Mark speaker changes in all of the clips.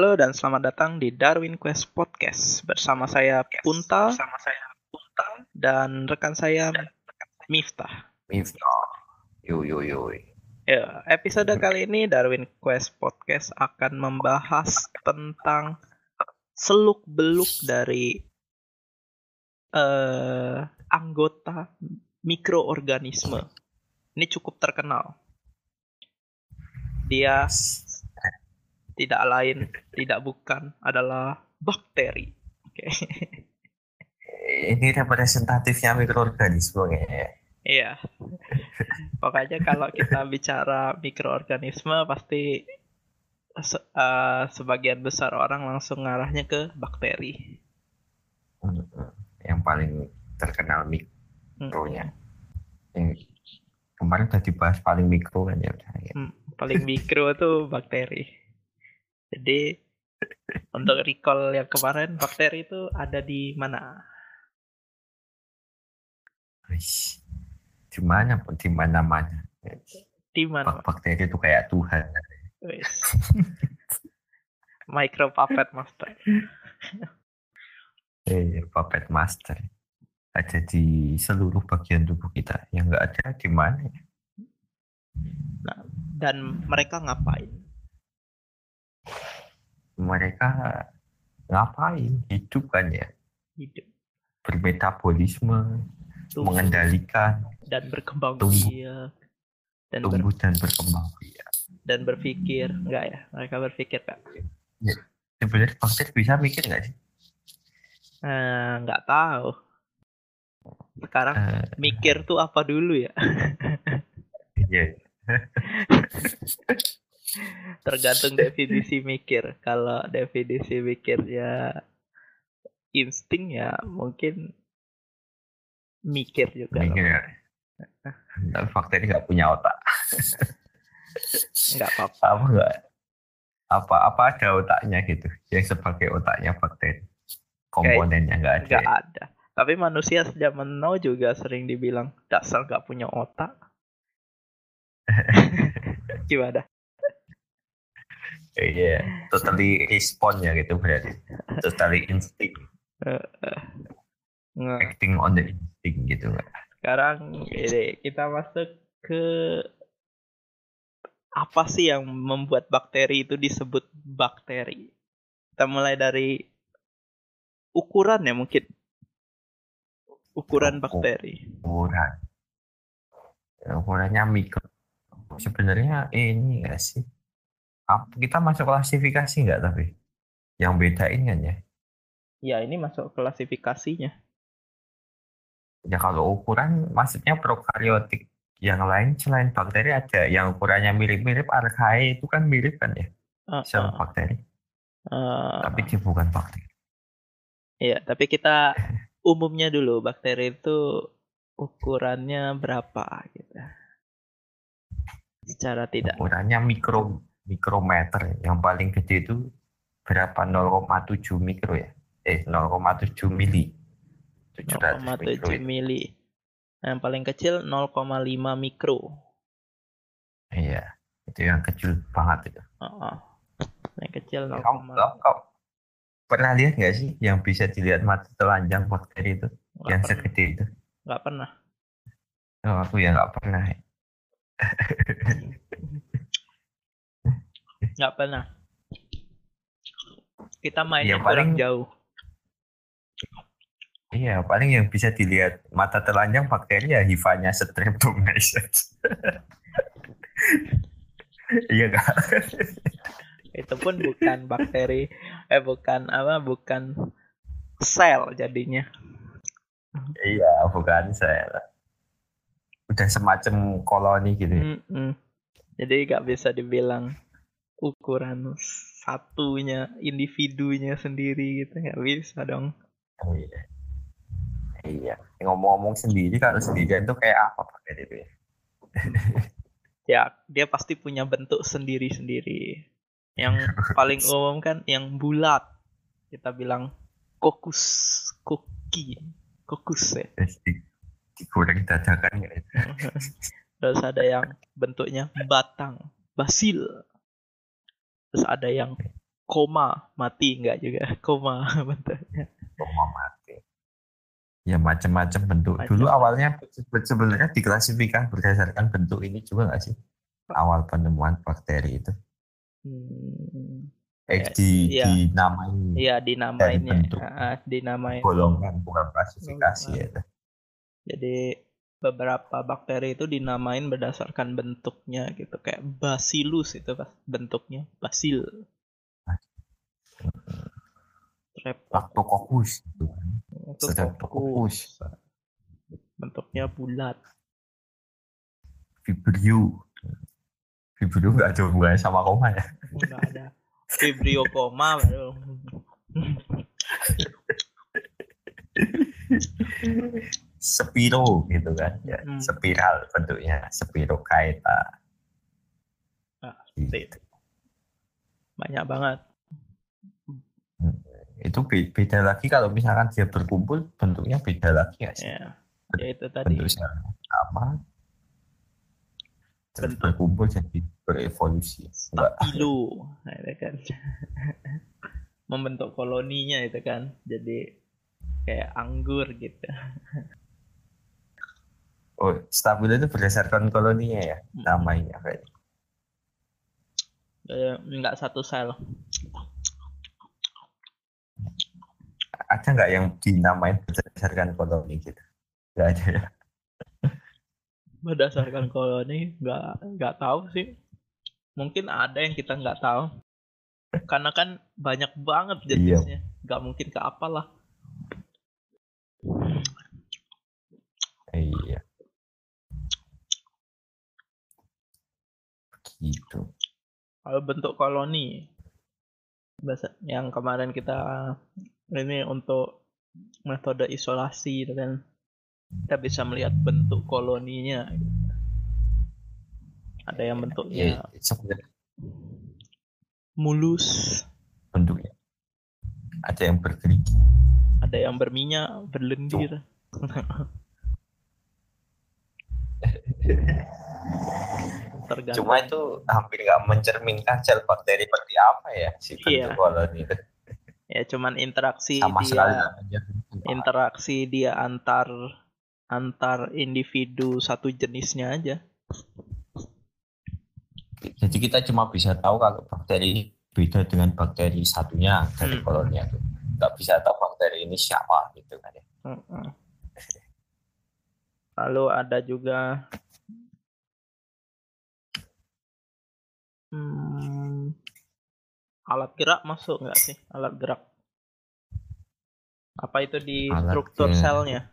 Speaker 1: Halo dan selamat datang di Darwin Quest Podcast bersama saya Punta
Speaker 2: Sama saya Punta
Speaker 1: dan rekan saya Miftah.
Speaker 2: Miftah. Yo yo yo.
Speaker 1: Ya, episode kali ini Darwin Quest Podcast akan membahas tentang seluk-beluk dari eh anggota mikroorganisme. Ini cukup terkenal. Dia tidak lain, tidak bukan adalah bakteri. Oke.
Speaker 2: Ini representatifnya mikroorganisme kayaknya.
Speaker 1: Iya. Pokoknya kalau kita bicara mikroorganisme pasti se- eh, sebagian besar orang langsung ngarahnya ke bakteri.
Speaker 2: Hmm, Yang paling terkenal
Speaker 1: Hmm.
Speaker 2: mikronya. Yang kemarin udah dibahas paling mikro kan ya. ya.
Speaker 1: Hmm, Paling mikro tuh bakteri. Jadi untuk recall yang kemarin bakteri itu ada di mana?
Speaker 2: Di mana pun di mana mana.
Speaker 1: Di mana?
Speaker 2: Bak bakteri itu kayak Tuhan.
Speaker 1: Micro puppet master.
Speaker 2: Eh, puppet master. Ada di seluruh bagian tubuh kita. Yang nggak ada di mana ya?
Speaker 1: Dan mereka ngapain?
Speaker 2: Mereka ngapain? Hidup kan ya?
Speaker 1: Hidup.
Speaker 2: Bermetabolisme,
Speaker 1: Tumbuh
Speaker 2: mengendalikan
Speaker 1: dan berkembang
Speaker 2: Tumbuh.
Speaker 1: biak. Dan ber-
Speaker 2: tumbuh dan berkembang biak.
Speaker 1: dan berpikir enggak ya mereka berpikir kak
Speaker 2: Sebenarnya bakteri bisa mikir nggak sih?
Speaker 1: Eh, nggak tahu sekarang
Speaker 2: Eh,
Speaker 1: mikir tuh apa dulu ya
Speaker 2: iya.
Speaker 1: tergantung definisi mikir kalau definisi mikirnya insting ya mungkin mikir juga
Speaker 2: Mikir ya. Tapi bakteri nggak punya otak.
Speaker 1: nggak apa-apa
Speaker 2: Apa nggak? Apa apa ada otaknya gitu? Yang sebagai otaknya bakteri. Komponennya nggak ada.
Speaker 1: nggak ada tapi manusia sejak now juga sering dibilang dasar nggak punya otak gimana
Speaker 2: Iya. Totally respond ya gitu berarti. Totally instinct. Acting on the instinct gitu nggak?
Speaker 1: Sekarang ini kita masuk ke apa sih yang membuat bakteri itu disebut bakteri? Kita mulai dari ukuran ya mungkin. Ukuran
Speaker 2: Uku-
Speaker 1: bakteri.
Speaker 2: Ukuran. Ukurannya mikro. Sebenarnya ini nggak sih? Kita masuk klasifikasi nggak tapi? Yang bedain kan ya?
Speaker 1: Ya ini masuk klasifikasinya.
Speaker 2: Ya kalau ukuran maksudnya prokaryotik yang lain selain bakteri ada yang ukurannya mirip-mirip archaea itu kan mirip kan ya sel
Speaker 1: eh,
Speaker 2: bakteri
Speaker 1: eh,
Speaker 2: tapi dia bukan bakteri.
Speaker 1: Iya, tapi kita umumnya dulu bakteri itu ukurannya berapa gitu. Secara tidak
Speaker 2: Ukurannya mikro mikrometer yang paling gede itu berapa 0,7 mikro ya? Eh 0,7 mili. 700 mikro
Speaker 1: 0,7
Speaker 2: itu.
Speaker 1: mili. Yang paling kecil 0,5 mikro.
Speaker 2: Iya, itu yang kecil banget itu.
Speaker 1: Heeh. Yang kecil 0,
Speaker 2: Kamu, pernah lihat nggak sih yang bisa dilihat mata telanjang bakteri itu
Speaker 1: nggak
Speaker 2: yang
Speaker 1: pernah.
Speaker 2: segede itu?
Speaker 1: Nggak pernah.
Speaker 2: Oh, aku ya nggak pernah.
Speaker 1: Nggak pernah. Kita mainnya
Speaker 2: Ya,
Speaker 1: kurang
Speaker 2: paling-
Speaker 1: jauh.
Speaker 2: Iya, paling yang bisa dilihat mata telanjang bakteri ya hifanya streptomyces. Iya nggak?
Speaker 1: Itu pun bukan bakteri, eh bukan apa, bukan sel jadinya.
Speaker 2: Iya, bukan saya. Udah semacam koloni gitu. ya.
Speaker 1: Mm-mm. Jadi nggak bisa dibilang ukuran satunya, individunya sendiri gitu. Nggak bisa dong.
Speaker 2: Oh, iya. Iya. Ngomong-ngomong sendiri kalau sendirian itu kayak apa bakteri itu ya?
Speaker 1: Ya, dia pasti punya bentuk sendiri-sendiri. Yang paling umum kan yang bulat. Kita bilang kokus, koki, kokus ya.
Speaker 2: Digoreng dadakan nggak itu?
Speaker 1: Terus ada yang bentuknya batang, basil. Terus ada yang koma mati enggak juga? Koma bentuknya
Speaker 2: koma mati. Ya macam-macam bentuk. Macem. dulu awalnya sebenarnya diklasifikasi berdasarkan bentuk ini juga nggak sih? Awal penemuan bakteri itu. Hmm. eh, di ya, dinamain
Speaker 1: iya dinamain ya bentuk uh, dinamain.
Speaker 2: golongan bukan klasifikasi ya
Speaker 1: jadi beberapa bakteri itu dinamain berdasarkan bentuknya gitu kayak bacillus itu bentuknya basil
Speaker 2: Streptococcus kan.
Speaker 1: Streptococcus. Bentuknya bulat.
Speaker 2: Vibrio. Vibrio nggak ada hubungannya sama koma ya?
Speaker 1: Nggak ada. Vibrio koma baru.
Speaker 2: Spiro gitu kan ya hmm. spiral bentuknya spiro kaita.
Speaker 1: Nah, gitu. banyak banget.
Speaker 2: Hmm. itu beda lagi kalau misalkan dia berkumpul bentuknya beda lagi ya sih?
Speaker 1: Ya, ya itu tadi.
Speaker 2: Bentuknya terus Bentuk. berkumpul jadi berevolusi.
Speaker 1: Stabilo nah, itu kan. Membentuk koloninya itu kan jadi kayak anggur gitu
Speaker 2: Oh, stabil itu berdasarkan koloninya ya, hmm. namanya kayak.
Speaker 1: Eh, enggak satu sel.
Speaker 2: Ada nggak yang dinamain berdasarkan koloni gitu? Nggak ada ya?
Speaker 1: Berdasarkan koloni, nggak nggak tahu sih. Mungkin ada yang kita nggak tahu. Karena kan banyak banget iya. jenisnya. Iya. Nggak mungkin ke apalah.
Speaker 2: Iya. Gitu.
Speaker 1: Kalau bentuk koloni bahasa yang kemarin kita ini untuk metode isolasi gitu kan kita bisa melihat bentuk koloninya ada yang bentuknya ya, mulus.
Speaker 2: Bentuknya. Ada yang bergerigi.
Speaker 1: Ada yang berminyak berlendir
Speaker 2: tergantung. Cuma itu hampir nggak mencerminkan sel bakteri seperti apa ya si
Speaker 1: iya. koloni itu. Ya cuman interaksi Sama dia interaksi dia antar antar individu satu jenisnya aja.
Speaker 2: Jadi kita cuma bisa tahu kalau bakteri beda dengan bakteri satunya dari hmm. koloni itu. Nggak bisa tahu bakteri ini siapa gitu kan ya. Hmm.
Speaker 1: Lalu ada juga Hmm, alat gerak masuk nggak sih? Alat gerak. Apa itu di alat struktur gerak. selnya?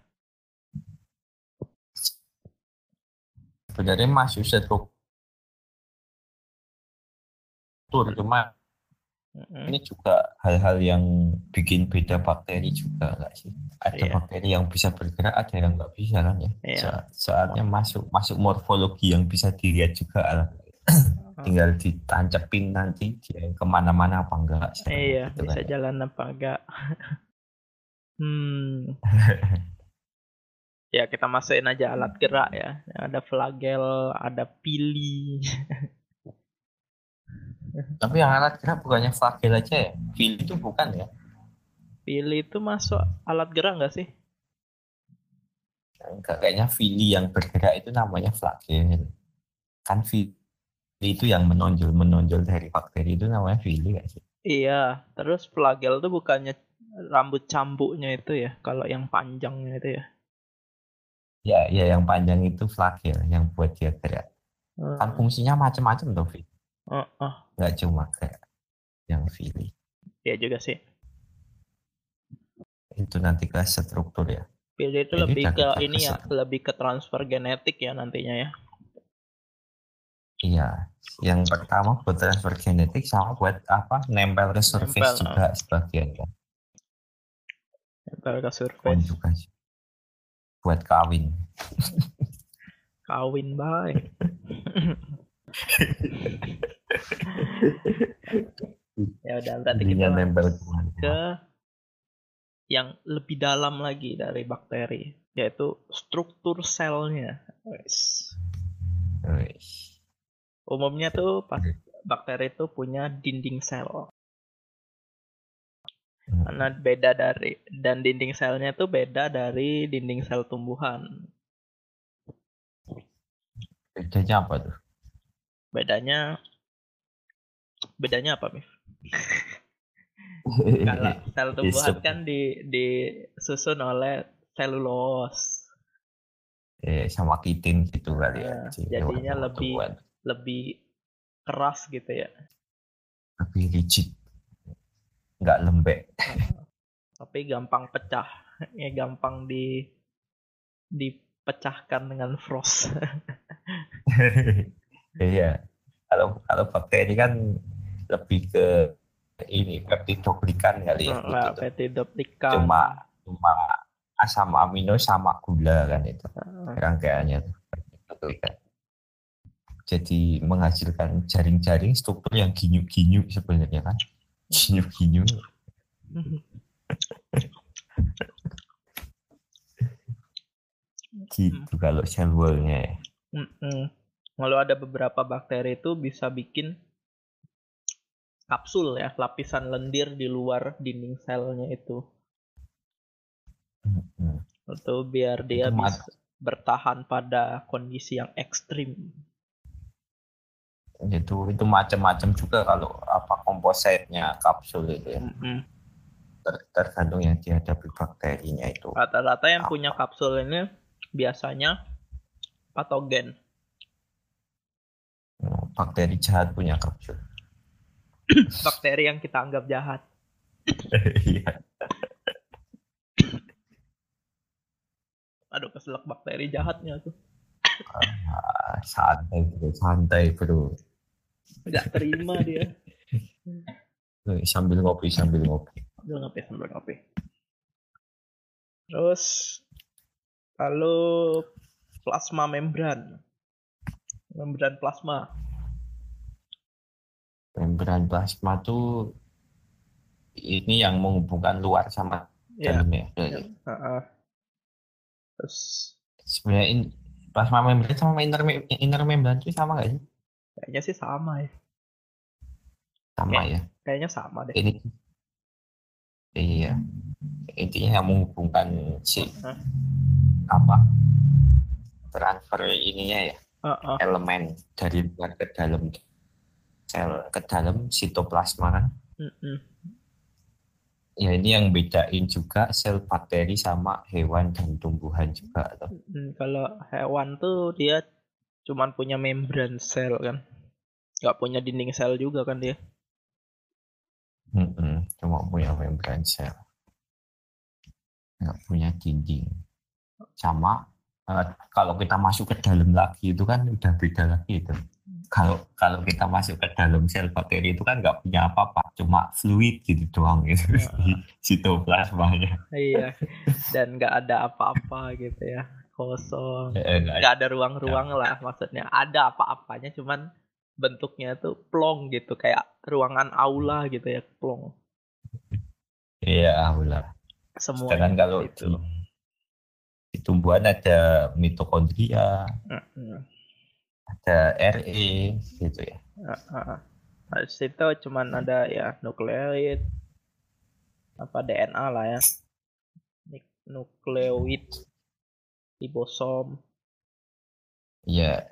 Speaker 2: Sebenarnya masuk struktur cuma mm-hmm. ini juga hal-hal yang bikin beda bakteri juga nggak sih? Ada yeah. bakteri yang bisa bergerak, ada yang nggak bisa kan ya? Yeah. Saatnya masuk masuk morfologi yang bisa dilihat juga lah tinggal ditancepin nanti dia ke mana-mana apa enggak
Speaker 1: iya gitu bisa kan. jalan apa enggak. Hmm. Ya kita masukin aja alat gerak ya. Ada flagel ada pili.
Speaker 2: Tapi yang alat gerak bukannya flagel aja ya? Pili itu bukan ya?
Speaker 1: Pili itu masuk alat gerak enggak sih?
Speaker 2: Enggak kayaknya fili yang bergerak itu namanya flagel. Kan fili itu yang menonjol menonjol dari bakteri itu namanya fili gak sih?
Speaker 1: Iya, terus flagel tuh bukannya rambut cambuknya itu ya, kalau yang panjangnya itu ya?
Speaker 2: Ya, ya yang panjang itu flagel yang buat dia gerak. Hmm. Kan fungsinya macam-macam tuh, Vi. Uh, uh. Gak cuma kayak yang fili.
Speaker 1: Iya juga sih.
Speaker 2: Itu nanti ke struktur ya.
Speaker 1: Fili itu Jadi lebih ke ini ya, lebih ke transfer genetik ya nantinya ya.
Speaker 2: Iya, yang pertama buat transfer genetik sama buat apa? Nempel ke surface nempel, juga uh. sebagian kan.
Speaker 1: Nempel ke surface.
Speaker 2: juga sih. Buat kawin.
Speaker 1: kawin baik. ya udah berarti kita nempel ke yang lebih dalam lagi dari bakteri yaitu struktur selnya. Wes. Umumnya tuh pas bakteri itu punya dinding sel. Hmm. Karena beda dari dan dinding selnya itu beda dari dinding sel tumbuhan.
Speaker 2: Bedanya apa tuh?
Speaker 1: Bedanya bedanya apa, Mif? Kalau sel tumbuhan kan di disusun oleh selulos.
Speaker 2: Eh, sama kitin gitu kali
Speaker 1: ya. Nah, jadinya lebih lebih keras gitu ya.
Speaker 2: Lebih rigid. Nggak lembek.
Speaker 1: Tapi gampang pecah. Ya gampang di dipecahkan dengan frost.
Speaker 2: Iya. Kalau kalau bakteri kan lebih ke ini peptidoglikan kali ya
Speaker 1: nah, peptidoglikan
Speaker 2: cuma cuma asam amino sama gula kan itu. Rangkaiannya jadi menghasilkan jaring-jaring struktur yang ginyu-ginyu sebenarnya kan? Ginyu-ginyu. gitu kalau sel wallnya
Speaker 1: Kalau ada beberapa bakteri itu bisa bikin kapsul ya, lapisan lendir di luar dinding selnya itu. Itu biar dia itu bisa bertahan pada kondisi yang ekstrim
Speaker 2: itu itu macam-macam juga kalau apa kompositnya kapsul itu ya. Mm-hmm. Ter, tergantung yang dihadapi bakterinya itu.
Speaker 1: Rata-rata yang apa. punya kapsul ini biasanya patogen.
Speaker 2: Oh, bakteri jahat punya kapsul.
Speaker 1: bakteri yang kita anggap jahat. Iya. Aduh keselak bakteri jahatnya tuh.
Speaker 2: Ah, santai bro, santai bro.
Speaker 1: Gak terima dia.
Speaker 2: sambil ngopi, sambil ngopi.
Speaker 1: Sambil ngopi, sambil ngopi. Terus lalu plasma membran. Membran plasma.
Speaker 2: Membran plasma tuh ini yang menghubungkan luar sama yeah. dalam ya. ya. Uh -uh. Terus sebenarnya ini plasma membran sama inner, inner membran itu sama gak sih?
Speaker 1: Kayaknya sih sama ya.
Speaker 2: Sama Kayak, ya.
Speaker 1: Kayaknya sama deh.
Speaker 2: Ini iya. Intinya yang menghubungkan si huh? apa transfer ininya ya uh -uh. elemen dari luar ke dalam sel ke dalam sitoplasma kan. Uh -uh. Ya ini yang bedain juga sel bakteri sama hewan dan tumbuhan juga.
Speaker 1: Kalau hewan tuh dia cuman punya membran sel kan. Nggak punya dinding sel juga kan dia.
Speaker 2: Mm -mm, cuma punya membran sel. Nggak punya dinding. Sama uh, kalau kita masuk ke dalam lagi itu kan udah beda lagi itu. Kalau kalau kita masuk ke dalam sel bakteri itu kan nggak punya apa-apa cuma fluid gitu doang gitu. Uh, sitoplasmanya.
Speaker 1: Iya. Dan nggak ada apa-apa gitu ya kosong. Eh, nggak ada ruang-ruang lah maksudnya. Ada apa-apanya cuman bentuknya tuh plong gitu kayak ruangan aula gitu ya plong.
Speaker 2: Iya aula. Semua sedangkan kalau itu di, tumbuhan ada mitokondria uh, uh. ada RE gitu ya. Uh.
Speaker 1: Habis itu cuman ada ya nukleoid apa DNA lah ya. Nukleoid ribosom.
Speaker 2: Iya,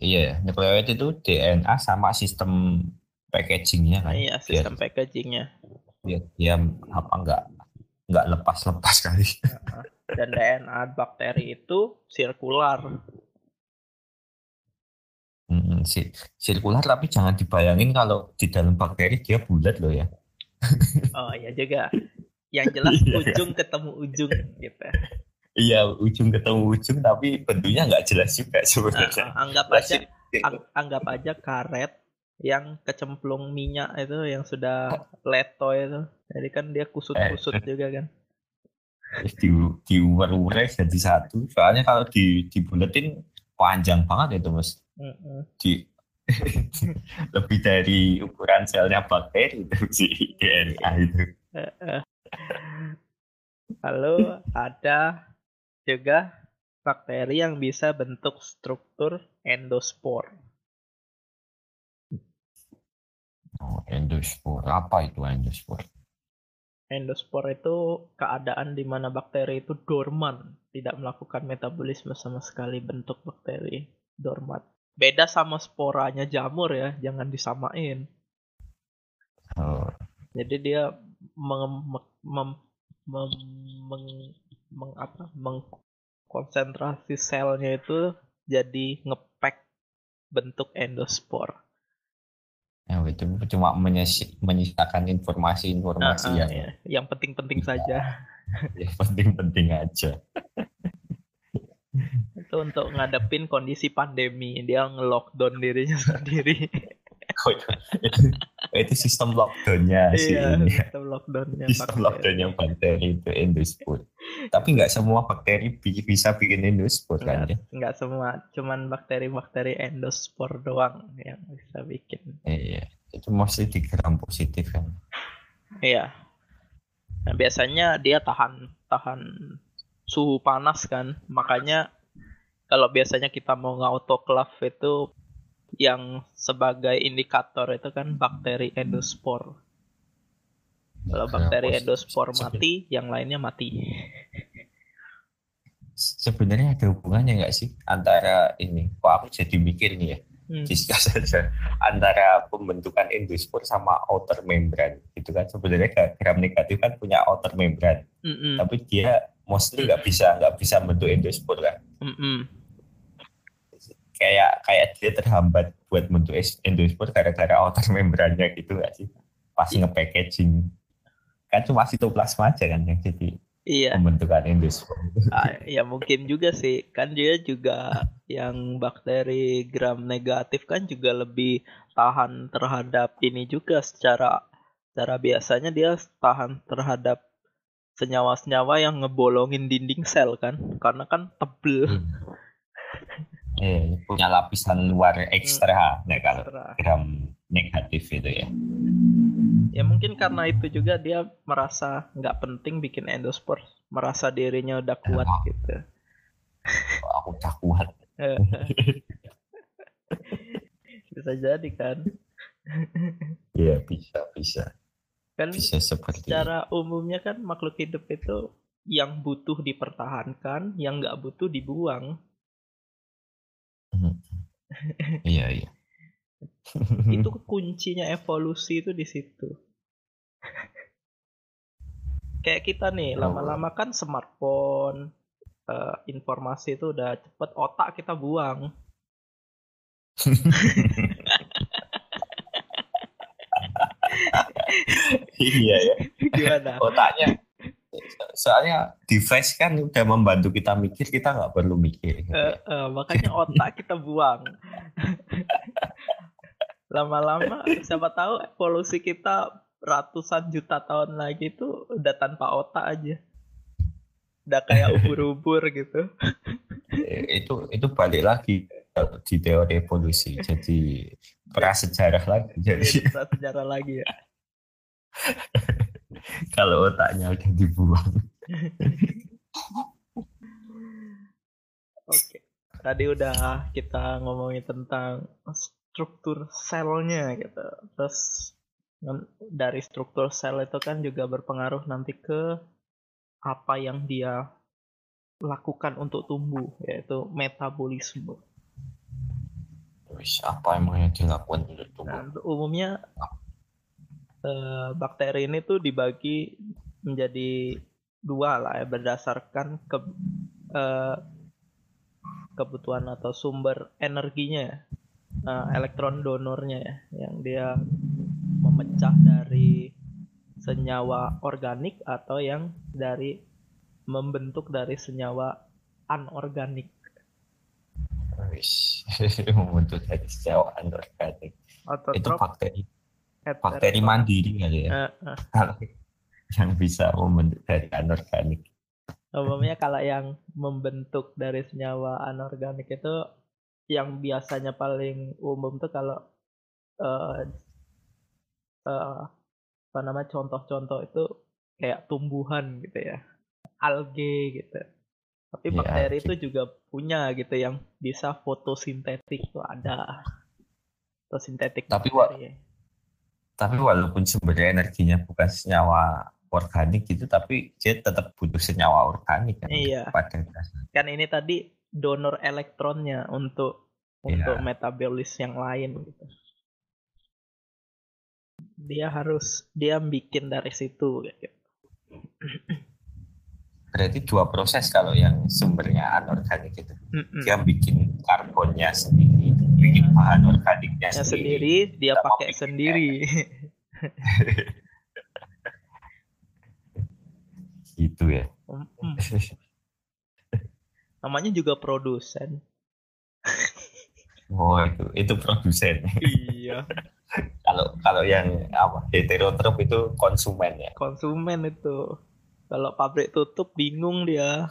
Speaker 2: iya. Nukleoid itu DNA sama sistem packagingnya kan.
Speaker 1: Iya, sistem biar, packagingnya.
Speaker 2: Biar dia apa enggak enggak lepas-lepas kali.
Speaker 1: Dan DNA bakteri itu sirkular.
Speaker 2: Hmm, si, sirkular tapi jangan dibayangin kalau di dalam bakteri dia bulat loh ya.
Speaker 1: Oh iya juga. Yang jelas iya. ujung ketemu ujung gitu
Speaker 2: iya ujung ketemu ujung tapi bentuknya nggak jelas juga sebenarnya.
Speaker 1: Nah, anggap aja ang, anggap aja karet yang kecemplung minyak itu yang sudah leto itu. Jadi kan dia kusut-kusut eh, juga kan.
Speaker 2: Di di uwer jadi satu. Soalnya kalau di dibuletin panjang banget itu mas. Mm -hmm. Di lebih dari ukuran selnya bakteri itu si DNA itu.
Speaker 1: Lalu ada juga bakteri yang bisa bentuk struktur endospor.
Speaker 2: Oh, endospor. Apa itu endospor?
Speaker 1: endospor itu keadaan di mana bakteri itu dorman, tidak melakukan metabolisme sama sekali bentuk bakteri dorman. Beda sama sporanya jamur ya, jangan disamain. Oh. Jadi dia meng, mem, mem, meng, meng, apa, mengkonsentrasi selnya itu jadi ngepack bentuk endospor.
Speaker 2: Ya, itu cuma menyisakan informasi-informasi uh, uh, yang
Speaker 1: ya. yang penting-penting saja.
Speaker 2: yang penting-penting aja.
Speaker 1: itu untuk ngadepin kondisi pandemi, dia nge-lockdown dirinya sendiri.
Speaker 2: Oh, itu, itu sistem lockdownnya sih
Speaker 1: iya, ini. sistem lockdownnya
Speaker 2: sistem lockdownnya bakteri itu endospor tapi nggak semua bakteri bisa bikin endospor kan?
Speaker 1: Ya nggak semua. Cuman bakteri-bakteri endospor doang yang bisa bikin.
Speaker 2: Iya itu mostly di gram positif kan?
Speaker 1: Iya. Nah, biasanya dia tahan tahan suhu panas kan? Makanya kalau biasanya kita mau ngautoklaf itu yang sebagai indikator itu kan bakteri endospor. Kalau bakteri endospor mati, yang lainnya mati.
Speaker 2: Sebenarnya ada hubungannya nggak sih antara ini? Kok aku jadi mikir nih ya? Hmm. saja antara pembentukan endospor sama outer membrane gitu kan sebenarnya gram negatif kan punya outer membrane mm -mm. tapi dia mostly nggak bisa nggak bisa bentuk endospor kan mm -mm kayak kayak dia terhambat buat bentuk endospor gara-gara outer membrannya gitu gak sih pas yeah. nge-packaging kan cuma sitoplasma aja kan yang jadi iya. pembentukan endospor
Speaker 1: ah, ya mungkin juga sih kan dia juga yang bakteri gram negatif kan juga lebih tahan terhadap ini juga secara secara biasanya dia tahan terhadap senyawa-senyawa yang ngebolongin dinding sel kan karena kan tebel hmm.
Speaker 2: Eh, punya lapisan luar ekstra hmm. nah kalau gram negatif itu ya.
Speaker 1: Ya mungkin karena itu juga dia merasa nggak penting bikin endospor merasa dirinya udah kuat oh. gitu.
Speaker 2: Aku udah kuat.
Speaker 1: Bisa jadi kan?
Speaker 2: Iya bisa bisa.
Speaker 1: Kan bisa seperti secara umumnya kan makhluk hidup itu yang butuh dipertahankan yang nggak butuh dibuang.
Speaker 2: Iya iya.
Speaker 1: itu kuncinya evolusi itu di situ. Kayak kita nih, lama-lama kan smartphone, uh, informasi itu udah cepet, otak kita buang.
Speaker 2: iya ya. Gimana? Otaknya soalnya device kan udah membantu kita mikir kita nggak perlu mikir.
Speaker 1: Uh, uh, makanya otak kita buang. Lama-lama siapa tahu evolusi kita ratusan juta tahun lagi itu udah tanpa otak aja. Udah kayak ubur-ubur gitu.
Speaker 2: Eh, itu itu balik lagi di teori evolusi. Jadi prasejarah lagi jadi
Speaker 1: prasejarah lagi ya
Speaker 2: kalau otaknya udah dibuang.
Speaker 1: Oke. Tadi udah kita ngomongin tentang struktur selnya gitu. Terus dari struktur sel itu kan juga berpengaruh nanti ke apa yang dia lakukan untuk tumbuh yaitu metabolisme.
Speaker 2: Terus apa emang yang dilakukan untuk tumbuh? Nah,
Speaker 1: umumnya Eh, bakteri ini tuh dibagi menjadi dua lah ya berdasarkan ke uh, kebutuhan atau sumber energinya uh, elektron donornya ya yang dia memecah dari senyawa organik atau yang dari membentuk dari senyawa anorganik.
Speaker 2: membentuk dari senyawa anorganik. Itu bakteri bakteri mandiri kali ya. Uh, uh. yang bisa membentuk dari anorganik.
Speaker 1: Umumnya kalau yang membentuk dari senyawa anorganik itu yang biasanya paling umum tuh kalau uh, uh, apa namanya contoh-contoh itu kayak tumbuhan gitu ya, alge gitu. Tapi ya, bakteri itu juga punya gitu yang bisa fotosintetik tuh ada. Fotosintetik.
Speaker 2: Tapi bakteri tapi walaupun sumbernya energinya bukan senyawa organik gitu tapi dia tetap butuh senyawa organik kan
Speaker 1: iya. pada kan ini tadi donor elektronnya untuk iya. untuk metabolis yang lain gitu. Dia harus dia bikin dari situ gitu.
Speaker 2: berarti dua proses kalau yang sumbernya anorganik itu. Mm dia bikin karbonnya sendiri bikin iya. bahan organiknya
Speaker 1: sendiri, sendiri dia pakai sendiri
Speaker 2: Itu ya.
Speaker 1: Namanya juga produsen.
Speaker 2: Oh itu itu produsen.
Speaker 1: Iya.
Speaker 2: kalau kalau yang apa heterotrop itu konsumen ya.
Speaker 1: Konsumen itu. Kalau pabrik tutup bingung dia.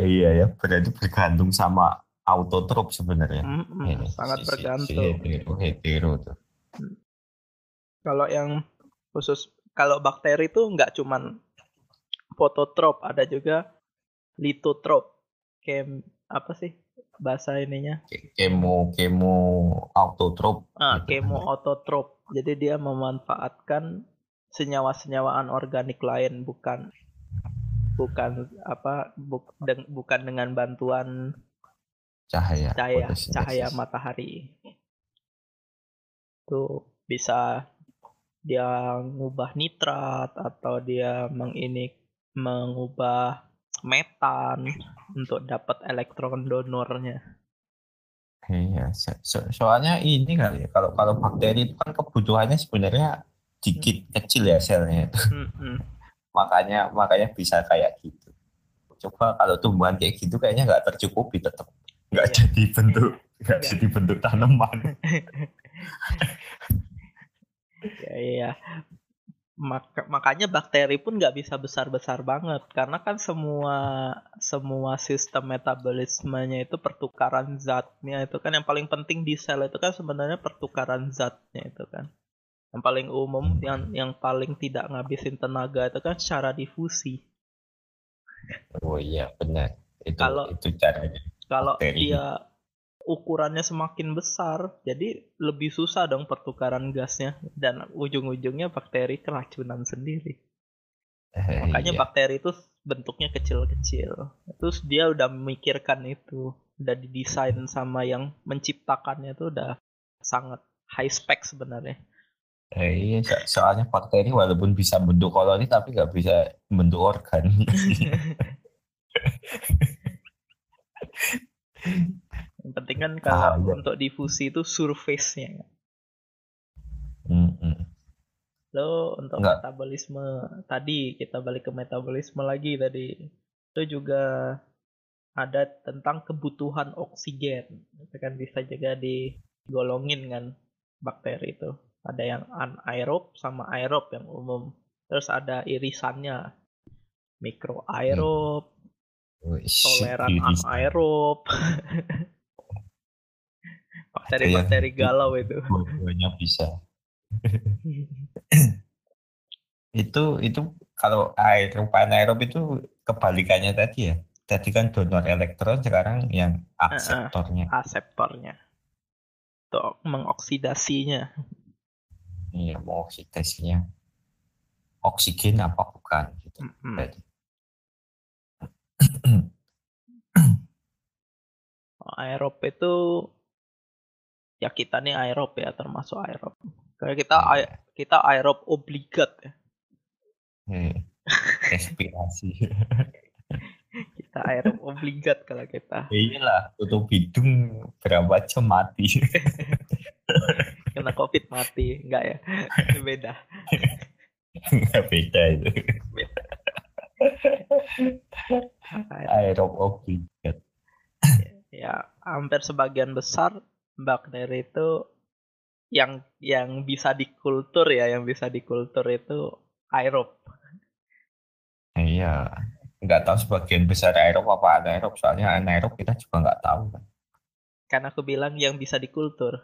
Speaker 2: Iya ya, berarti bergantung sama autotrop sebenarnya.
Speaker 1: Mm -mm, ini, sangat si, bergantung. Si
Speaker 2: hetero, hetero tuh. Mm.
Speaker 1: Kalau yang khusus kalau bakteri itu nggak cuman fototrop, ada juga litotrop. Kem apa sih bahasa ininya?
Speaker 2: Kemo kemo autotrop.
Speaker 1: Ah, gitu. kemo autotrop. Jadi dia memanfaatkan senyawa-senyawa anorganik lain bukan bukan apa buk, deng, bukan dengan bantuan
Speaker 2: cahaya
Speaker 1: cahaya cahaya matahari itu bisa dia mengubah nitrat atau dia mengini mengubah metan untuk dapat elektron donornya.
Speaker 2: Iya, so, so, soalnya ini kali ya kalau kalau bakteri itu kan kebutuhannya sebenarnya sedikit hmm. kecil ya selnya itu. Hmm, hmm. Makanya makanya bisa kayak gitu. Coba kalau tumbuhan kayak gitu kayaknya nggak tercukupi tetap nggak ya. jadi bentuk nggak jadi bentuk tanaman.
Speaker 1: Ya iya. Maka, makanya bakteri pun nggak bisa besar besar banget. Karena kan semua semua sistem metabolismenya itu pertukaran zatnya itu kan yang paling penting di sel itu kan sebenarnya pertukaran zatnya itu kan yang paling umum yang yang paling tidak ngabisin tenaga itu kan secara difusi
Speaker 2: oh iya benar itu kalau itu caranya
Speaker 1: kalau dia ukurannya semakin besar, jadi lebih susah dong pertukaran gasnya dan ujung-ujungnya bakteri keracunan sendiri. Eh, Makanya iya. bakteri itu bentuknya kecil-kecil. Terus dia udah memikirkan itu, udah didesain sama yang menciptakannya itu udah sangat high spec sebenarnya.
Speaker 2: Eh, iya, soalnya bakteri walaupun bisa bentuk koloni tapi nggak bisa bentuk organ.
Speaker 1: Yang penting kan kalau ah, iya. untuk difusi itu surface-nya.
Speaker 2: Mm -hmm.
Speaker 1: Lo untuk Enggak. metabolisme tadi kita balik ke metabolisme lagi tadi itu juga ada tentang kebutuhan oksigen. Itu kan bisa juga digolongin kan bakteri itu. Ada yang anaerob sama aerob yang umum. Terus ada irisannya. Mikroaerob, toleran anaerob. Bakteri-bakteri galau itu.
Speaker 2: banyak bisa. Itu itu kalau aerob anaerob itu kebalikannya tadi ya. Tadi kan donor elektron sekarang yang aseptornya
Speaker 1: uh, uh, aseptornya untuk mengoksidasinya
Speaker 2: iya mengoksidasinya oksigen apa bukan gitu mm -hmm.
Speaker 1: aerob itu ya kita nih aerob ya termasuk aerob. Kayak kita hmm. kita aerob obligat ya.
Speaker 2: Hmm. Respirasi.
Speaker 1: kita aerob obligat kalau kita.
Speaker 2: Iyalah, tutup hidung berapa jam mati.
Speaker 1: Kena covid mati, enggak ya? Beda.
Speaker 2: Enggak beda itu. Beda. Aerob obligat.
Speaker 1: Ya, hampir sebagian besar bakteri itu yang yang bisa dikultur ya, yang bisa dikultur itu aerob.
Speaker 2: Iya, nggak tahu sebagian besar aerob apa anaerob, soalnya anaerob kita juga nggak tahu kan.
Speaker 1: Karena aku bilang yang bisa dikultur.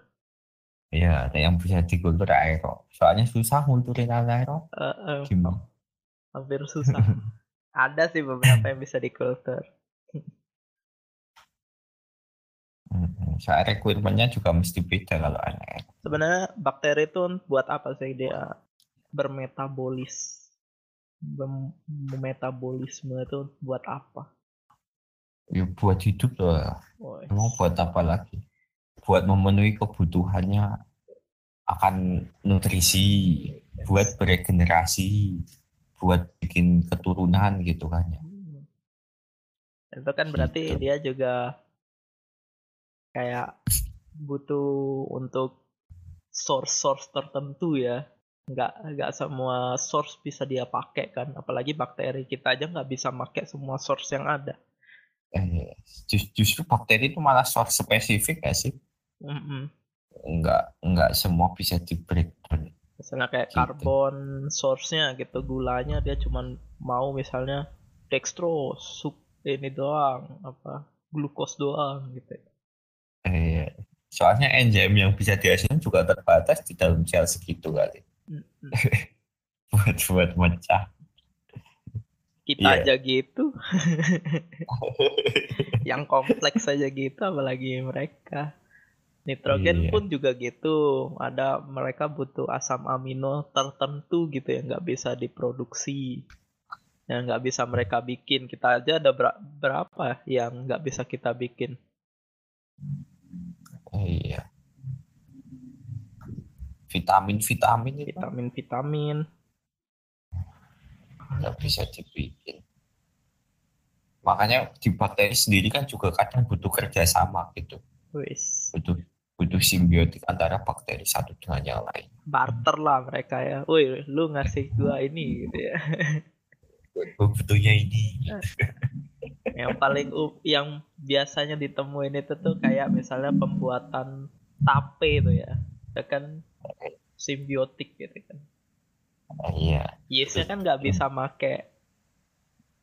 Speaker 2: Iya, ada yang bisa dikultur aerob. Soalnya susah ngulturin anaerob. Uh, uh, Gimana?
Speaker 1: Hampir susah. ada sih beberapa yang bisa dikultur.
Speaker 2: Soal requirementnya juga mesti beda kalau anaerob.
Speaker 1: Sebenarnya bakteri itu buat apa sih dia bermetabolis? Metabolisme itu buat apa?
Speaker 2: Ya buat hidup loh. Oh, Emang buat apa lagi? Buat memenuhi kebutuhannya akan nutrisi, buat beregenerasi, buat bikin keturunan gitu kan ya. Hmm.
Speaker 1: Itu kan berarti gitu. dia juga kayak butuh untuk source-source tertentu ya nggak nggak semua source bisa dia pakai kan apalagi bakteri kita aja nggak bisa pakai semua source yang ada
Speaker 2: eh, justru bakteri itu malah source spesifik ya sih mm -hmm. nggak nggak semua bisa di breakdown
Speaker 1: misalnya kayak gitu. karbon source-nya gitu gulanya dia cuma mau misalnya dextrose sup ini doang apa glukos doang gitu
Speaker 2: Iya. Soalnya enzim yang bisa dihasilkan juga terbatas di dalam sel segitu kali. buat buat mecah.
Speaker 1: Kita yeah. aja gitu. yang kompleks aja gitu apalagi mereka. Nitrogen yeah. pun juga gitu. Ada mereka butuh asam amino tertentu gitu yang nggak bisa diproduksi. Yang nggak bisa mereka bikin. Kita aja ada berapa yang nggak bisa kita bikin.
Speaker 2: Iya. Vitamin-vitamin
Speaker 1: itu. Vitamin-vitamin.
Speaker 2: Nggak bisa dibikin. Makanya di bakteri sendiri kan juga kadang butuh kerjasama gitu.
Speaker 1: Wis.
Speaker 2: Butuh butuh simbiotik antara bakteri satu dengan yang lain.
Speaker 1: Barter lah mereka ya. Woi, lu ngasih gua ini gitu ya.
Speaker 2: Butuhnya ini.
Speaker 1: yang paling yang biasanya ditemuin itu tuh kayak misalnya pembuatan tape itu ya itu kan simbiotik gitu kan
Speaker 2: iya
Speaker 1: Yesnya kan nggak bisa make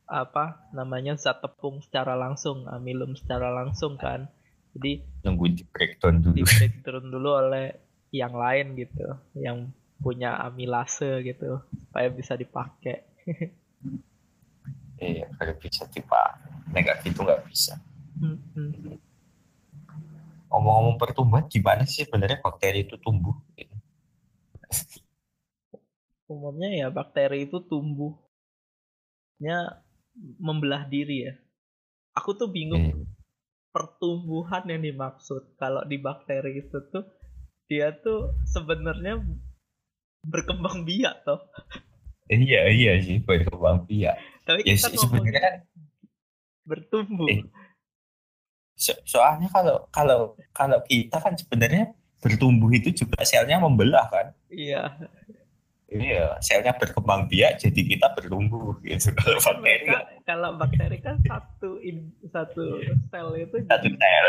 Speaker 1: apa namanya zat tepung secara langsung amilum secara langsung kan jadi
Speaker 2: nunggu di breakdown dulu.
Speaker 1: di breakdown dulu oleh yang lain gitu yang punya amilase gitu supaya bisa dipakai
Speaker 2: iya kalau bisa dipakai negatif itu nggak bisa.
Speaker 1: Hmm.
Speaker 2: ngomong-ngomong pertumbuhan gimana sih sebenarnya bakteri itu tumbuh?
Speaker 1: Umumnya ya bakteri itu tumbuhnya membelah diri ya. Aku tuh bingung. Hmm. Pertumbuhan yang dimaksud kalau di bakteri itu tuh dia tuh sebenarnya berkembang biak toh
Speaker 2: iya iya sih berkembang biak
Speaker 1: tapi ya, kita sebenarnya kan bertumbuh. Eh,
Speaker 2: so soalnya kalau kalau kalau kita kan sebenarnya bertumbuh itu juga selnya membelah kan?
Speaker 1: Iya.
Speaker 2: Iya, selnya berkembang biak jadi kita bertumbuh gitu. Kalau bakteri kan,
Speaker 1: kalau bakteri kan satu in, satu sel itu
Speaker 2: satu jadi, sel.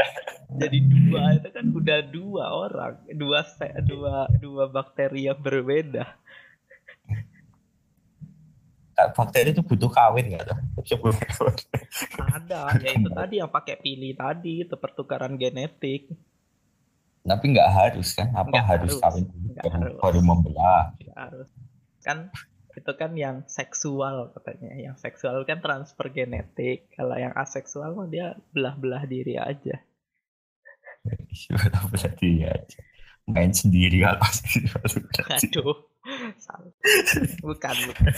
Speaker 1: Jadi dua itu kan udah dua orang, dua sel, dua dua bakteri yang berbeda
Speaker 2: bakteri itu butuh kawin nggak tuh?
Speaker 1: Ada, ya itu tadi yang pakai pilih tadi itu pertukaran genetik.
Speaker 2: Tapi nggak harus kan? Apa nggak harus, harus kawin baru, membelah?
Speaker 1: Nggak harus. Kan itu kan yang seksual katanya. Yang seksual kan transfer genetik. Kalau yang aseksual mah dia belah-belah diri aja.
Speaker 2: belah diri aja. Main sendiri apa sih?
Speaker 1: Aduh. Bukan, bukan.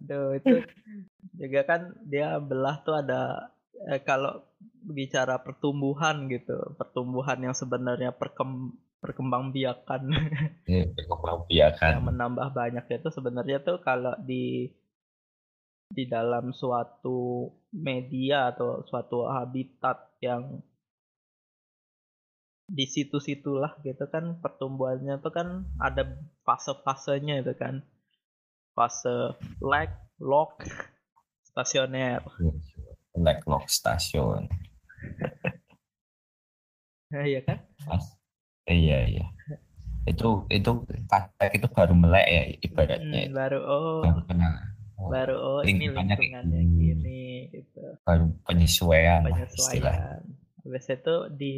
Speaker 1: Aduh itu juga kan dia belah tuh ada eh, kalau bicara pertumbuhan gitu, pertumbuhan yang sebenarnya perkem, perkembang biakan.
Speaker 2: Hmm, perkembang biakan.
Speaker 1: yang menambah banyak itu sebenarnya tuh kalau di di dalam suatu media atau suatu habitat yang di situ-situlah gitu kan pertumbuhannya tuh kan ada fase-fasenya itu kan fase lag lock stasioner
Speaker 2: lag lock stasiun.
Speaker 1: Iya kan?
Speaker 2: Iya iya. Itu itu lag itu baru melek ya ibaratnya
Speaker 1: hmm, baru oh. Baru kenal oh, baru oh ini lingkungannya gini gitu.
Speaker 2: Baru penyesuaian penyesuaian.
Speaker 1: Habis itu di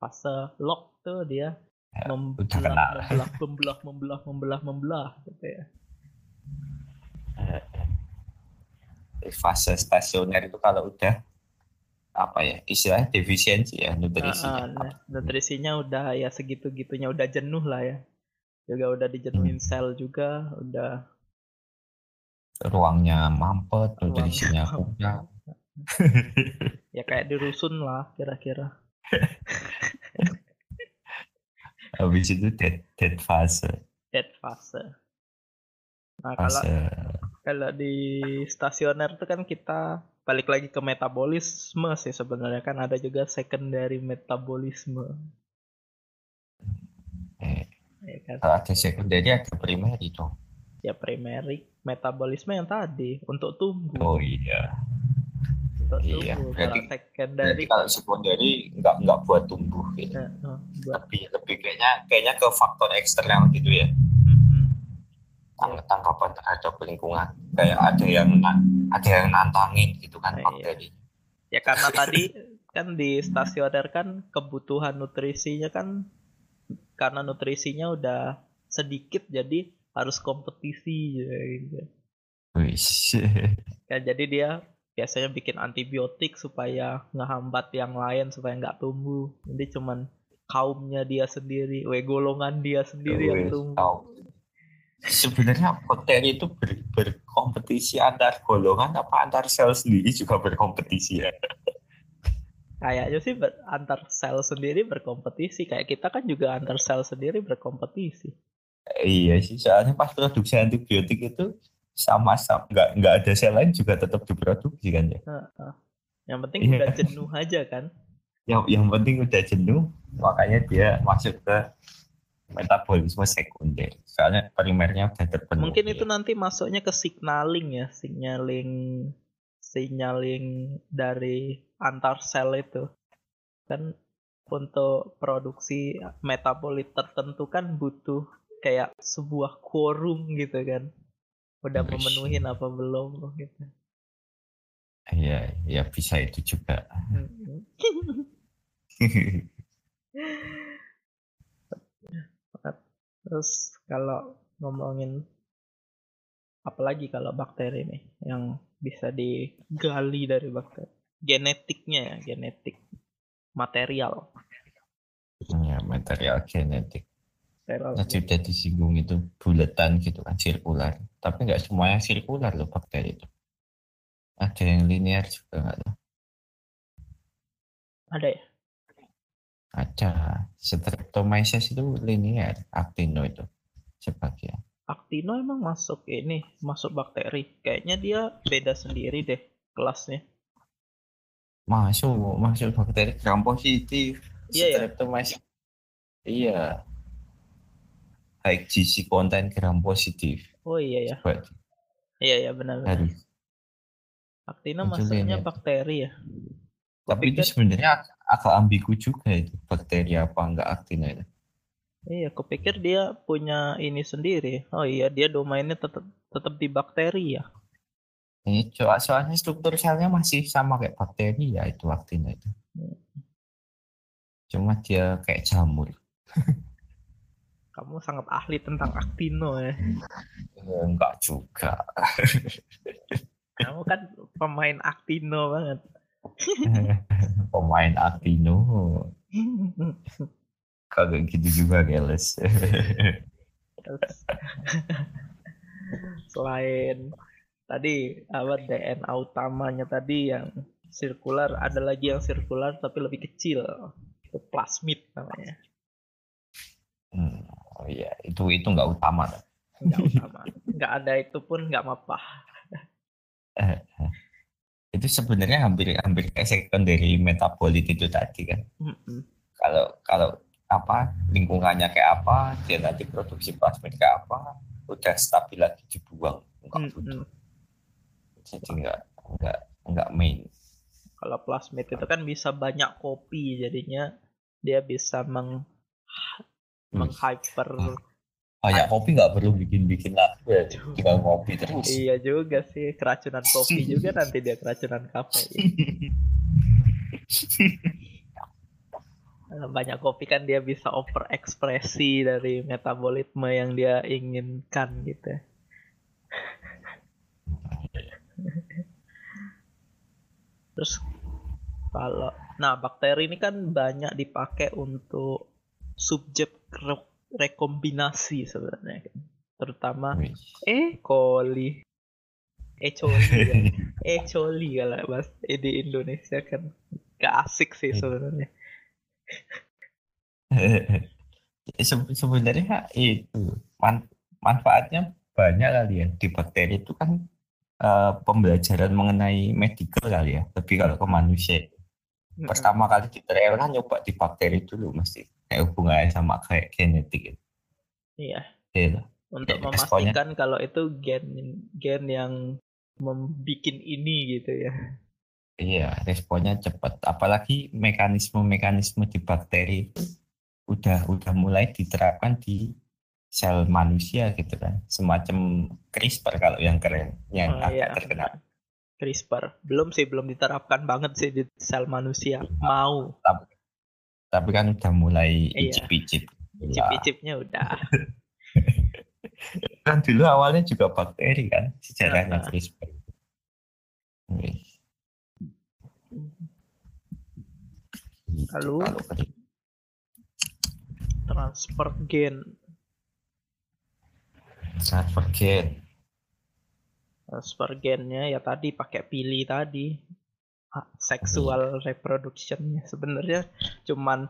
Speaker 1: fase lock tuh dia ya, membelah, membelah, membelah, membelah, membelah, membelah, gitu ya.
Speaker 2: Fase stasioner itu kalau udah apa ya istilahnya defisiensi ya
Speaker 1: nutrisinya. Uh, uh, nutrisinya udah ya segitu gitunya udah jenuh lah ya. Juga udah dijenuhin hmm. sel juga, udah
Speaker 2: ruangnya mampet, nutrisinya kurang.
Speaker 1: ya kayak di rusun lah kira-kira.
Speaker 2: Habis itu dead, dead fase.
Speaker 1: Dead fase. Nah fase. kalau kalau di stasioner itu kan kita balik lagi ke metabolisme sih sebenarnya kan ada juga secondary metabolisme.
Speaker 2: Eh, ya kan? Kalau ada secondary ada primary dong.
Speaker 1: Ya primary metabolisme yang tadi untuk tumbuh.
Speaker 2: Oh iya.
Speaker 1: Untuk iya. tumbuh. Berarti,
Speaker 2: kalau secondary berarti kalau secondary nggak nggak buat tumbuh gitu. Ya, oh, buat. Lebih lebih kayaknya kayaknya ke faktor eksternal gitu ya tanggapan terhadap lingkungan? Kayak ada yang ada yang nantangin gitu kan nah, bakteri
Speaker 1: ya karena tadi kan di stasioner kan kebutuhan nutrisinya kan karena nutrisinya udah sedikit jadi harus kompetisi gitu. ya jadi dia biasanya bikin antibiotik supaya ngehambat yang lain supaya nggak tumbuh. Jadi cuman kaumnya dia sendiri, we golongan dia sendiri yang tumbuh
Speaker 2: sebenarnya bakteri itu ber, berkompetisi antar golongan apa antar sel sendiri juga berkompetisi ya?
Speaker 1: Kayaknya sih ber, antar sel sendiri berkompetisi. Kayak kita kan juga antar sel sendiri berkompetisi.
Speaker 2: Iya sih soalnya pas produksi antibiotik itu sama-sama nggak nggak ada sel lain juga tetap diproduksi kan ya?
Speaker 1: Yang penting iya. udah jenuh aja kan?
Speaker 2: Yang yang penting udah jenuh makanya dia masuk ke metabolisme sekunder. Soalnya primernya udah terpenuhi.
Speaker 1: Mungkin itu nanti masuknya ke signaling ya, signaling signaling dari antar sel itu. Kan untuk produksi metabolit tertentu kan butuh kayak sebuah quorum gitu kan. Udah memenuhi apa belum gitu.
Speaker 2: Iya, ya bisa itu juga.
Speaker 1: Terus kalau ngomongin apalagi kalau bakteri nih yang bisa digali dari bakteri? Genetiknya ya genetik material.
Speaker 2: Ya material genetik. Nah, sudah disinggung itu buletan gitu kan sirkular. Tapi nggak semuanya sirkular loh bakteri itu. Ada yang linear juga nggak tuh?
Speaker 1: Ada ya
Speaker 2: ada. Streptomyces itu linear, actino itu sebagian.
Speaker 1: Actino emang masuk ini, masuk bakteri. Kayaknya dia beda sendiri deh kelasnya.
Speaker 2: Masuk, masuk bakteri gram positif.
Speaker 1: Iya ya. Streptomyces.
Speaker 2: Iya. High GC konten gram positif.
Speaker 1: Oh iya ya. Iya ya benar. benar. Actino masuknya bakteri ya.
Speaker 2: Tapi itu sebenarnya agak ambigu juga itu bakteri apa enggak aktina itu.
Speaker 1: Iya, kupikir dia punya ini sendiri. Oh iya, dia domainnya tetap tetap di bakteri ya.
Speaker 2: Ini coba soalnya struktur selnya masih sama kayak bakteri ya itu aktina itu. Cuma dia kayak jamur.
Speaker 1: Kamu sangat ahli tentang aktino ya.
Speaker 2: Enggak juga.
Speaker 1: Kamu kan pemain aktino banget.
Speaker 2: Pemain Aktino. Kagak gitu juga Geles.
Speaker 1: Selain tadi apa DNA utamanya tadi yang sirkular, ada lagi yang sirkular tapi lebih kecil. Itu plasmid namanya.
Speaker 2: Hmm, oh iya, itu itu nggak utama.
Speaker 1: Nggak utama. Nggak ada itu pun nggak apa-apa
Speaker 2: itu sebenarnya hampir hampir kayak secondary metabolit itu tadi kan. Mm-hmm. Kalau kalau apa lingkungannya kayak apa, dia nanti produksi plasmid kayak apa, udah stabil lagi dibuang enggak mm-hmm. butuh. Jadi enggak enggak enggak main.
Speaker 1: Kalau plasmid itu kan bisa banyak kopi jadinya dia bisa meng hmm. menghyper hmm
Speaker 2: banyak kopi nggak perlu bikin-bikin lagu ya tinggal ngopi terus.
Speaker 1: Iya juga sih keracunan kopi juga nanti dia keracunan kafe. Banyak kopi kan dia bisa over ekspresi dari metabolisme yang dia inginkan gitu. Terus kalau nah bakteri ini kan banyak dipakai untuk subjek rekombinasi sebenarnya kan terutama E. coli E. coli ya. E. coli kalau mas e di Indonesia kan gak asik sih hmm. sebenarnya
Speaker 2: sebenarnya itu man manfaatnya banyak kali ya di bakteri itu kan uh, pembelajaran mengenai medical kali ya tapi kalau ke manusia pertama kali di trial kan nyoba di bakteri dulu mesti kayak hubungannya sama kayak genetik
Speaker 1: itu iya. Iya untuk ya, memastikan kalau itu gen gen yang membuat ini gitu ya.
Speaker 2: Iya responnya cepat. Apalagi mekanisme-mekanisme di bakteri itu udah udah mulai diterapkan di sel manusia gitu kan. Semacam CRISPR kalau yang keren yang oh, agak iya. terkenal.
Speaker 1: CRISPR. Belum sih belum diterapkan banget sih di sel manusia. Mau.
Speaker 2: Tapi, tapi kan udah mulai iya. icip-icip
Speaker 1: icip-icipnya udah.
Speaker 2: Kan dulu awalnya juga bakteri kan sejarahnya uh CRISPR.
Speaker 1: Lalu? Transfer gen.
Speaker 2: Transfer gen.
Speaker 1: Transfer gennya ya tadi pakai pilih tadi seksual reproductionnya sebenarnya cuman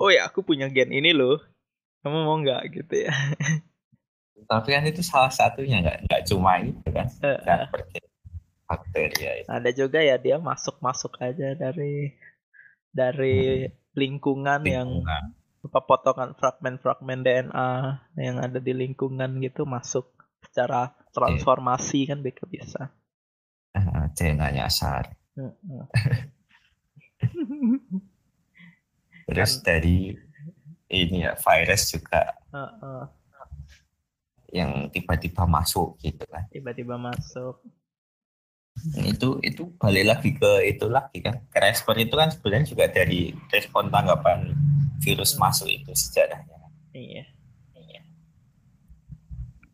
Speaker 1: oh ya aku punya gen ini loh kamu mau nggak gitu ya
Speaker 2: tapi kan itu salah satunya nggak nggak cuma itu kan uh,
Speaker 1: bakteri ya itu. ada juga ya dia masuk masuk aja dari dari hmm. lingkungan, lingkungan yang apa potongan fragmen-fragmen DNA yang ada di lingkungan gitu masuk secara transformasi kan bisa bisa.
Speaker 2: Uh, DNA nyasar. Terus kan, dari ini ya virus juga uh, uh. yang tiba-tiba masuk gitu kan.
Speaker 1: Tiba-tiba masuk.
Speaker 2: Itu itu balik lagi ke itu lagi kan. CRISPR itu kan sebenarnya juga dari respon tanggapan virus hmm. masuk itu sejarahnya.
Speaker 1: Iya. Iya.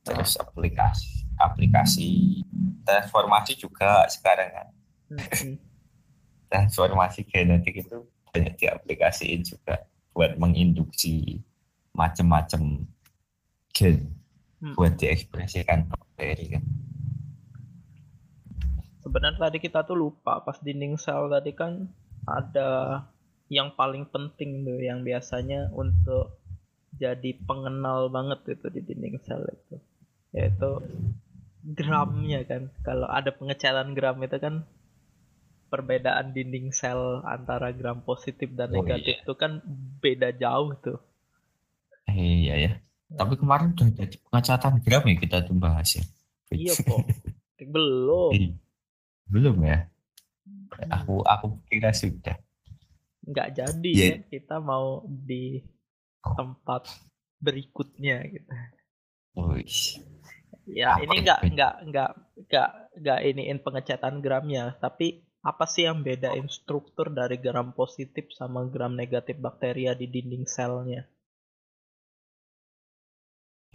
Speaker 2: Terus aplikasi aplikasi transformasi juga sekarang kan. transformasi genetik itu banyak diaplikasiin juga buat menginduksi macam-macam gen hmm. buat diekspresikan bakteri kan.
Speaker 1: Sebenarnya tadi kita tuh lupa pas dinding sel tadi kan ada yang paling penting tuh yang biasanya untuk jadi pengenal banget itu di dinding sel itu yaitu gramnya kan. Kalau ada pengecetan gram itu kan perbedaan dinding sel antara gram positif dan oh, negatif itu iya. kan beda jauh tuh.
Speaker 2: Iya ya. Tapi kemarin udah jadi pengecatan gram ya kita tuh bahas ya.
Speaker 1: Iya kok belum. Iya.
Speaker 2: belum ya? Aku aku kira sudah
Speaker 1: nggak jadi yeah. ya kita mau di tempat berikutnya gitu. Uish. Ya ini enggak enggak enggak enggak enggak iniin pengecatan gramnya tapi apa sih yang bedain struktur dari gram positif sama gram negatif bakteria di dinding selnya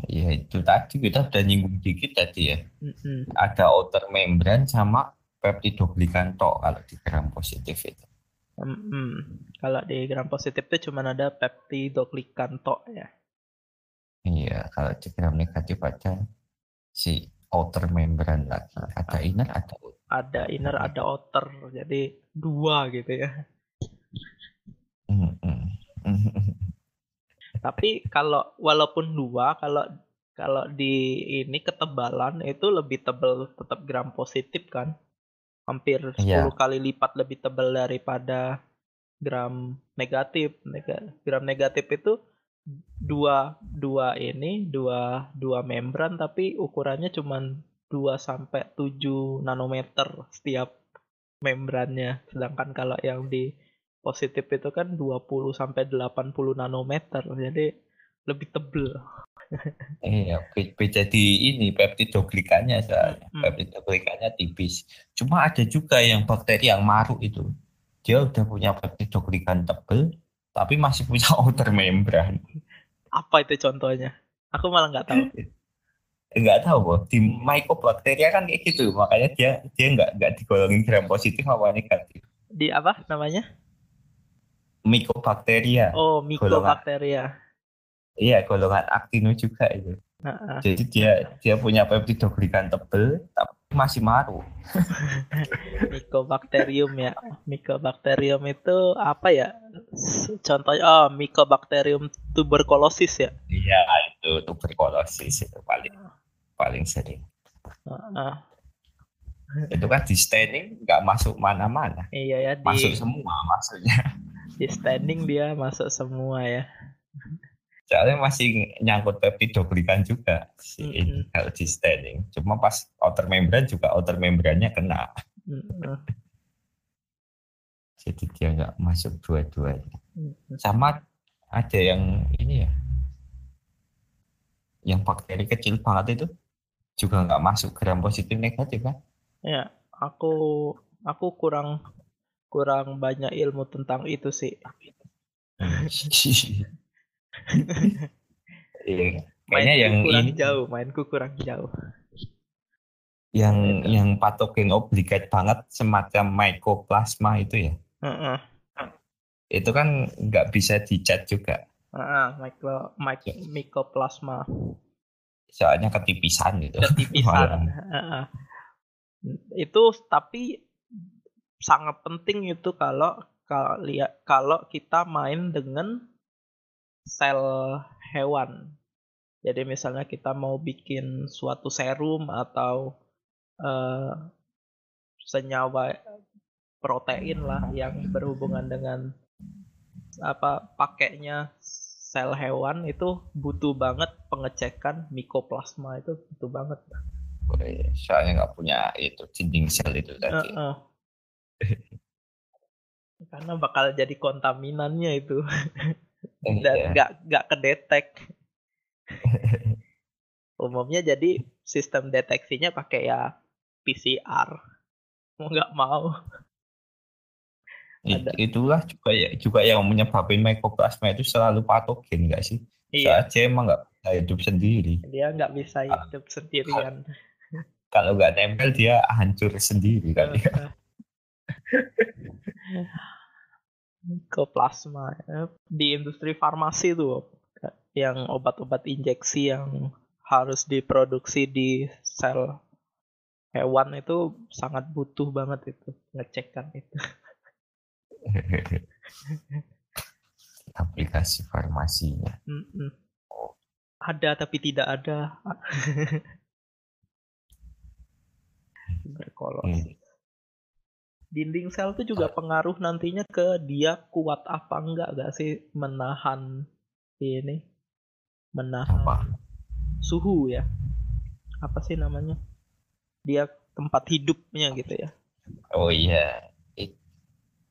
Speaker 2: Ya itu tadi kita udah nyinggung dikit tadi ya. Mm-hmm. Ada outer membran sama peptidoglikan tok kalau di gram positif itu.
Speaker 1: Mm-hmm. Kalau di gram positif itu cuma ada peptidoglikan tok ya.
Speaker 2: Iya, kalau di gram negatif ada si outer membran lagi. Ada inner, ada outer.
Speaker 1: Ada inner, ada outer. Jadi dua gitu ya. Tapi kalau walaupun dua, kalau kalau di ini ketebalan itu lebih tebal tetap gram positif kan. Hampir 10 yeah. kali lipat lebih tebal daripada gram negatif. gram negatif itu dua dua ini dua dua membran tapi ukurannya cuma 2 sampai 7 nanometer setiap membrannya sedangkan kalau yang di positif itu kan 20 sampai 80 nanometer jadi lebih tebel
Speaker 2: iya beda di ini peptidoglikannya soalnya hmm. peptidoglikannya tipis cuma ada juga yang bakteri yang maruk itu dia udah punya peptidoglikan tebel tapi masih punya outer membran.
Speaker 1: Apa itu contohnya? Aku malah nggak tahu.
Speaker 2: nggak tahu boh di mycobacteria kan kayak gitu. Makanya dia dia nggak nggak digolongin gram positif apa negatif.
Speaker 1: Di apa namanya?
Speaker 2: Mycobacteria.
Speaker 1: Oh mycobacteria.
Speaker 2: Iya golongan aktino juga itu. Uh-uh. jadi dia dia punya peptidoglikan tebel tapi masih maru.
Speaker 1: Mycobacterium ya. Mycobacterium itu apa ya? Contohnya oh mycobacterium tuberculosis ya?
Speaker 2: Iya itu tuberculosis itu paling paling sering. Uh, itu kan di standing nggak masuk mana-mana.
Speaker 1: Iya ya.
Speaker 2: Di, masuk semua maksudnya.
Speaker 1: Di standing dia masuk semua ya.
Speaker 2: Soalnya masih nyangkut peptidoglikan juga si mm -hmm. kalau di standing. Cuma pas outer membrane juga outer membrannya kena. Mm -hmm. Jadi dia nggak masuk dua-duanya. Mm -hmm. Sama ada yang ini ya, yang bakteri kecil banget itu juga nggak masuk gram positif negatif kan?
Speaker 1: Ya, aku aku kurang kurang banyak ilmu tentang itu sih.
Speaker 2: Iya, kayaknya yang
Speaker 1: kurang
Speaker 2: ini
Speaker 1: jauh, mainku kurang jauh.
Speaker 2: Yang yang patogen obligat banget semacam mycoplasma itu ya. Uh -uh. Itu kan nggak bisa dicat juga.
Speaker 1: Uh -uh, micro, mycoplasma
Speaker 2: soalnya ketipisan gitu.
Speaker 1: Ketipisan. Itu tapi sangat penting itu kalau kalau lihat kalau kita main dengan sel hewan. Jadi misalnya kita mau bikin suatu serum atau uh, senyawa protein lah yang berhubungan dengan apa pakainya sel hewan itu butuh banget pengecekan mikoplasma itu butuh banget.
Speaker 2: Oh, iya. Soalnya nggak punya itu dinding sel itu tadi. Uh -uh.
Speaker 1: Karena bakal jadi kontaminannya itu eh, dan iya. nggak nggak kedetek. Umumnya jadi sistem deteksinya pakai ya PCR. Mau nggak mau.
Speaker 2: Ada. Itulah juga ya juga yang menyebabkan mycoplasma itu selalu patogen enggak sih? Iya. Saat emang nggak bisa hidup sendiri.
Speaker 1: Dia nggak bisa hidup sendirian.
Speaker 2: Kalau nggak nempel dia hancur sendiri kan ya.
Speaker 1: Mycoplasma ya. di industri farmasi tuh yang obat-obat injeksi yang harus diproduksi di sel hewan itu sangat butuh banget itu ngecekkan itu.
Speaker 2: aplikasi farmasinya. Mm -mm.
Speaker 1: Oh. Ada tapi tidak ada. Berkolosis. Hmm. Dinding sel itu juga pengaruh nantinya ke dia kuat apa enggak gak sih menahan ini menahan apa? suhu ya apa sih namanya dia tempat hidupnya gitu ya
Speaker 2: oh iya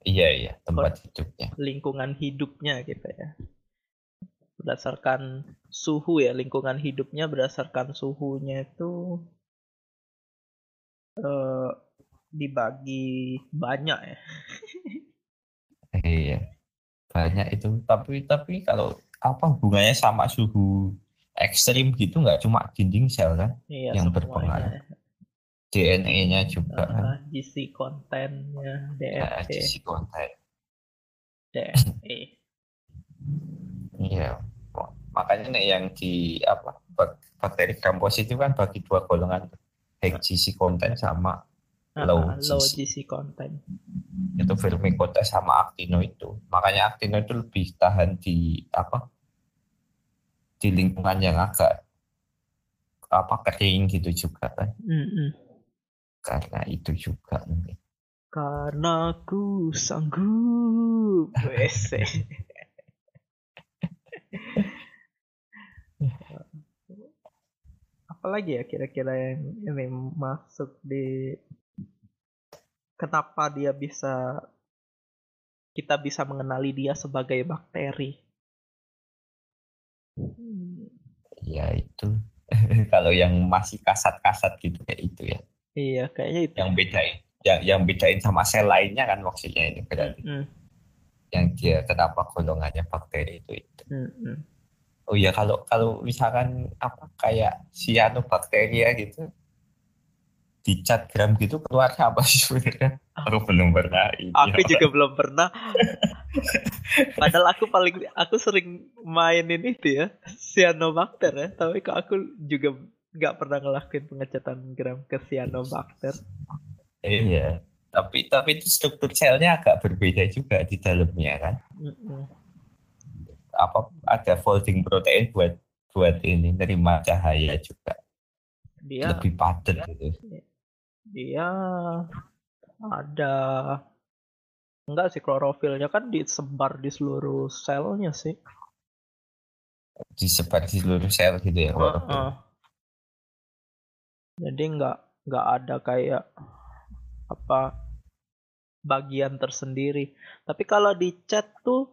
Speaker 2: Iya iya tempat hidupnya.
Speaker 1: Lingkungan hidupnya gitu ya. Berdasarkan suhu ya lingkungan hidupnya berdasarkan suhunya itu uh, dibagi banyak ya.
Speaker 2: iya banyak itu tapi tapi kalau apa hubungannya sama suhu ekstrim gitu nggak cuma dinding sel kan iya, yang berpengaruh DNA-nya juga uh,
Speaker 1: GC kontennya DFT.
Speaker 2: Ya, GC konten.
Speaker 1: DFT.
Speaker 2: Iya. Makanya nih yang di apa bakteri gram positif kan bagi dua golongan high GC konten sama uh, low,
Speaker 1: low GC konten.
Speaker 2: Itu vermicutes sama actino itu. Makanya actino itu lebih tahan di apa? Di lingkungan yang agak apa kering gitu juga kan. Mm -hmm karena itu juga mungkin
Speaker 1: karena aku sanggup. WC apalagi ya kira-kira yang ini masuk di kenapa dia bisa kita bisa mengenali dia sebagai bakteri?
Speaker 2: Ya itu. Kalau yang masih kasat-kasat gitu kayak itu ya
Speaker 1: Iya, kayaknya itu.
Speaker 2: Yang bedain, yang yang bedain sama sel lainnya kan maksudnya ini berarti. Mm. Yang dia kenapa golongannya bakteri itu itu. Mm -hmm. Oh iya kalau kalau misalkan apa kayak cyanobacteria gitu dicat gram gitu keluar apa sih sebenarnya? Aku belum pernah.
Speaker 1: Aku juga belum pernah. Padahal aku paling aku sering main ini tuh ya cyanobacter ya, tapi kok aku juga nggak pernah ngelakuin pengecatan gram ke cyanobacter.
Speaker 2: Iya, tapi tapi itu struktur selnya agak berbeda juga di dalamnya kan. Mm -mm apa ada folding protein buat buat ini nerima cahaya juga. Dia lebih padat gitu.
Speaker 1: dia ada enggak sih klorofilnya kan disebar di seluruh selnya sih.
Speaker 2: Disebar di seluruh sel gitu ya uh -uh.
Speaker 1: Jadi enggak enggak ada kayak apa bagian tersendiri. Tapi kalau di chat tuh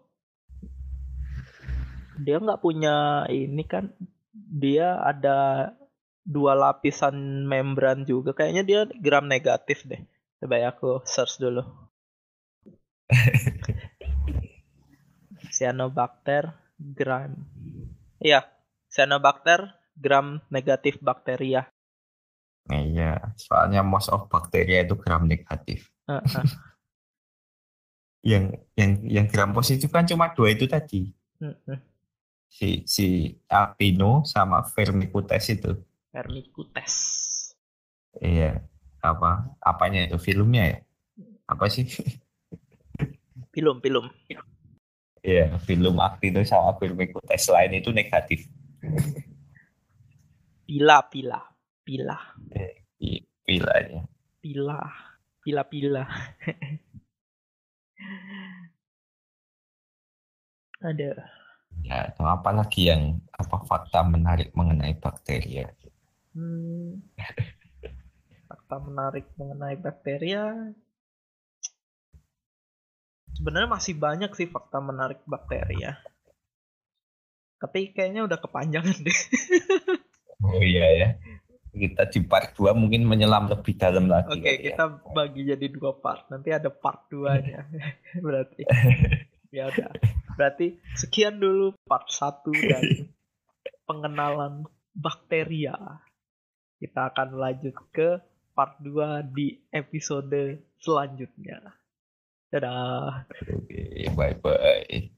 Speaker 1: dia nggak punya ini kan dia ada dua lapisan membran juga. Kayaknya dia gram negatif deh coba ya aku search dulu. Cyanobacter gram iya cyanobacter gram negatif bakteria
Speaker 2: iya soalnya most of bakteria itu gram negatif uh yang yang yang gram positif kan cuma dua itu tadi uh si si Alpino sama Vermicutes itu.
Speaker 1: Vermicutes.
Speaker 2: Iya. Apa? Apanya itu filmnya ya? Apa sih?
Speaker 1: Film, film.
Speaker 2: Iya, film Actino sama Vermicutes lain itu negatif.
Speaker 1: Pila, pila, pila.
Speaker 2: Eh, pila ya.
Speaker 1: Pila, pila, pila. Ada
Speaker 2: Ya, atau apa lagi yang apa fakta menarik mengenai bakteri ya?
Speaker 1: Hmm, fakta menarik mengenai bakteri sebenarnya masih banyak sih fakta menarik bakteri ya. Tapi kayaknya udah kepanjangan deh.
Speaker 2: oh iya ya. Kita di part 2 mungkin menyelam lebih dalam lagi.
Speaker 1: Oke, okay, ya. kita bagi jadi dua part. Nanti ada part 2-nya. Berarti. ya udah. Berarti sekian dulu part 1 dari pengenalan bakteria. Kita akan lanjut ke part 2 di episode selanjutnya. Dadah.
Speaker 2: Oke, okay, bye-bye.